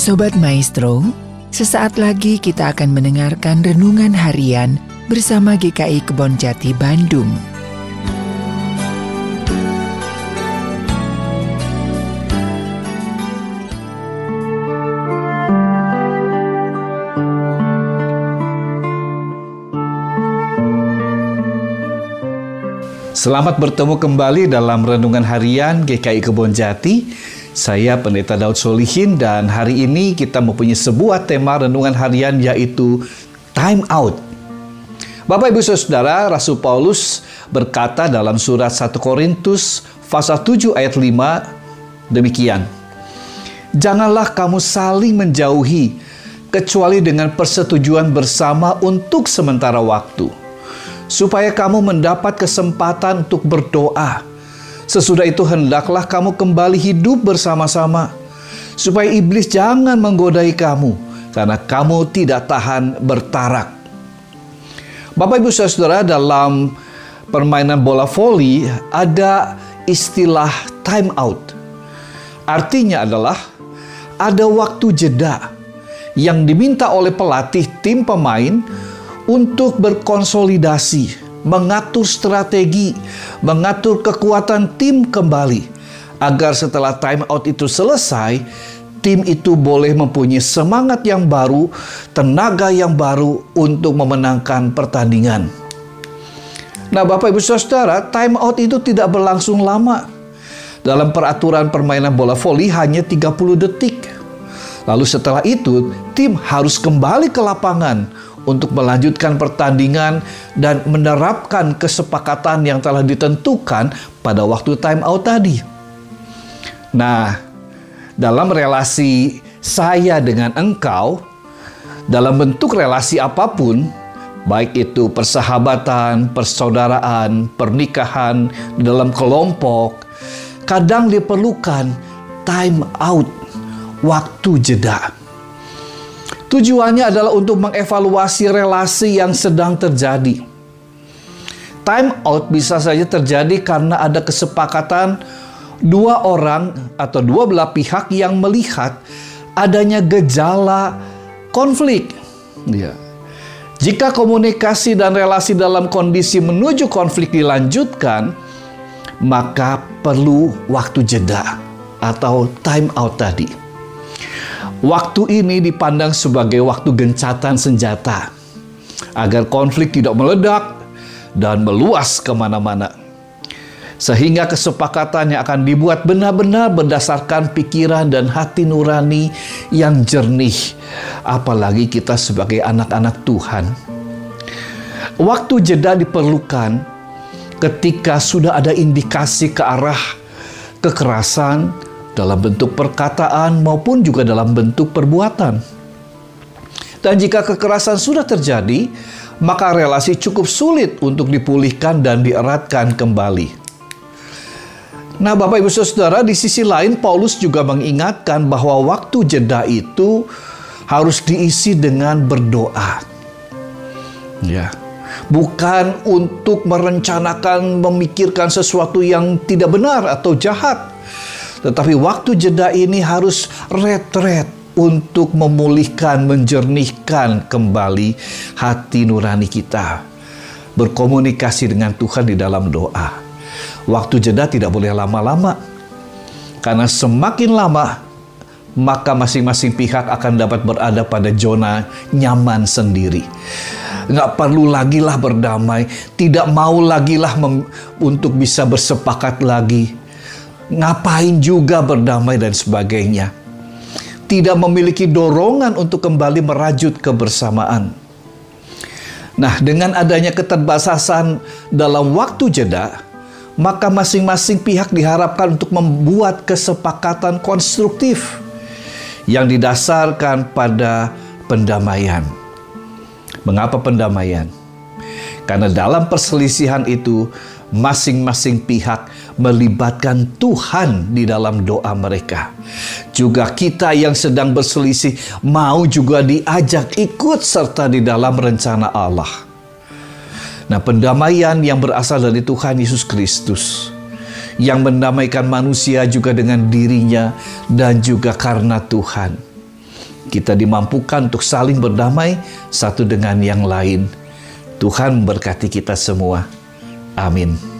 Sobat Maestro, sesaat lagi kita akan mendengarkan renungan harian bersama GKI Kebon Jati Bandung. Selamat bertemu kembali dalam Renungan Harian GKI Kebon Jati. Saya Pendeta Daud Solihin dan hari ini kita mempunyai sebuah tema Renungan Harian yaitu Time Out. Bapak Ibu Saudara, Rasul Paulus berkata dalam surat 1 Korintus pasal 7 ayat 5 demikian. Janganlah kamu saling menjauhi kecuali dengan persetujuan bersama untuk sementara waktu supaya kamu mendapat kesempatan untuk berdoa. Sesudah itu hendaklah kamu kembali hidup bersama-sama, supaya iblis jangan menggodai kamu, karena kamu tidak tahan bertarak. Bapak Ibu Saudara dalam permainan bola voli ada istilah time out. Artinya adalah ada waktu jeda yang diminta oleh pelatih tim pemain untuk berkonsolidasi, mengatur strategi, mengatur kekuatan tim kembali, agar setelah time out itu selesai, tim itu boleh mempunyai semangat yang baru, tenaga yang baru untuk memenangkan pertandingan. Nah, Bapak Ibu Saudara, time out itu tidak berlangsung lama. Dalam peraturan permainan bola voli hanya 30 detik. Lalu setelah itu, tim harus kembali ke lapangan untuk melanjutkan pertandingan dan menerapkan kesepakatan yang telah ditentukan pada waktu time out tadi. Nah, dalam relasi saya dengan engkau, dalam bentuk relasi apa pun, baik itu persahabatan, persaudaraan, pernikahan, dalam kelompok, kadang diperlukan time out, waktu jeda. Tujuannya adalah untuk mengevaluasi relasi yang sedang terjadi. Time out bisa saja terjadi karena ada kesepakatan dua orang atau dua belah pihak yang melihat adanya gejala konflik. Ya. Jika komunikasi dan relasi dalam kondisi menuju konflik dilanjutkan, maka perlu waktu jeda atau time out tadi. Waktu ini dipandang sebagai waktu gencatan senjata agar konflik tidak meledak dan meluas ke mana-mana. Sehingga kesepakatan yang akan dibuat benar-benar berdasarkan pikiran dan hati nurani yang jernih. Apalagi kita sebagai anak-anak Tuhan. Waktu jeda diperlukan ketika sudah ada indikasi ke arah kekerasan, dalam bentuk perkataan maupun juga dalam bentuk perbuatan. Dan jika kekerasan sudah terjadi, maka relasi cukup sulit untuk dipulihkan dan dieratkan kembali. Nah, Bapak Ibu Saudara, di sisi lain Paulus juga mengingatkan bahwa waktu jeda itu harus diisi dengan berdoa. Ya. Bukan untuk merencanakan memikirkan sesuatu yang tidak benar atau jahat, tetapi waktu jeda ini harus retret untuk memulihkan, menjernihkan kembali hati nurani kita. Berkomunikasi dengan Tuhan di dalam doa. Waktu jeda tidak boleh lama-lama. Karena semakin lama, maka masing-masing pihak akan dapat berada pada zona nyaman sendiri. Nggak perlu lagi lah berdamai, tidak mau lagi lah untuk bisa bersepakat lagi ngapain juga berdamai dan sebagainya. Tidak memiliki dorongan untuk kembali merajut kebersamaan. Nah, dengan adanya keterbatasan dalam waktu jeda, maka masing-masing pihak diharapkan untuk membuat kesepakatan konstruktif yang didasarkan pada pendamaian. Mengapa pendamaian? Karena dalam perselisihan itu masing-masing pihak melibatkan Tuhan di dalam doa mereka. Juga kita yang sedang berselisih mau juga diajak ikut serta di dalam rencana Allah. Nah, pendamaian yang berasal dari Tuhan Yesus Kristus yang mendamaikan manusia juga dengan dirinya dan juga karena Tuhan. kita dimampukan untuk saling berdamai satu dengan yang lain. Tuhan memberkati kita semua. Amin.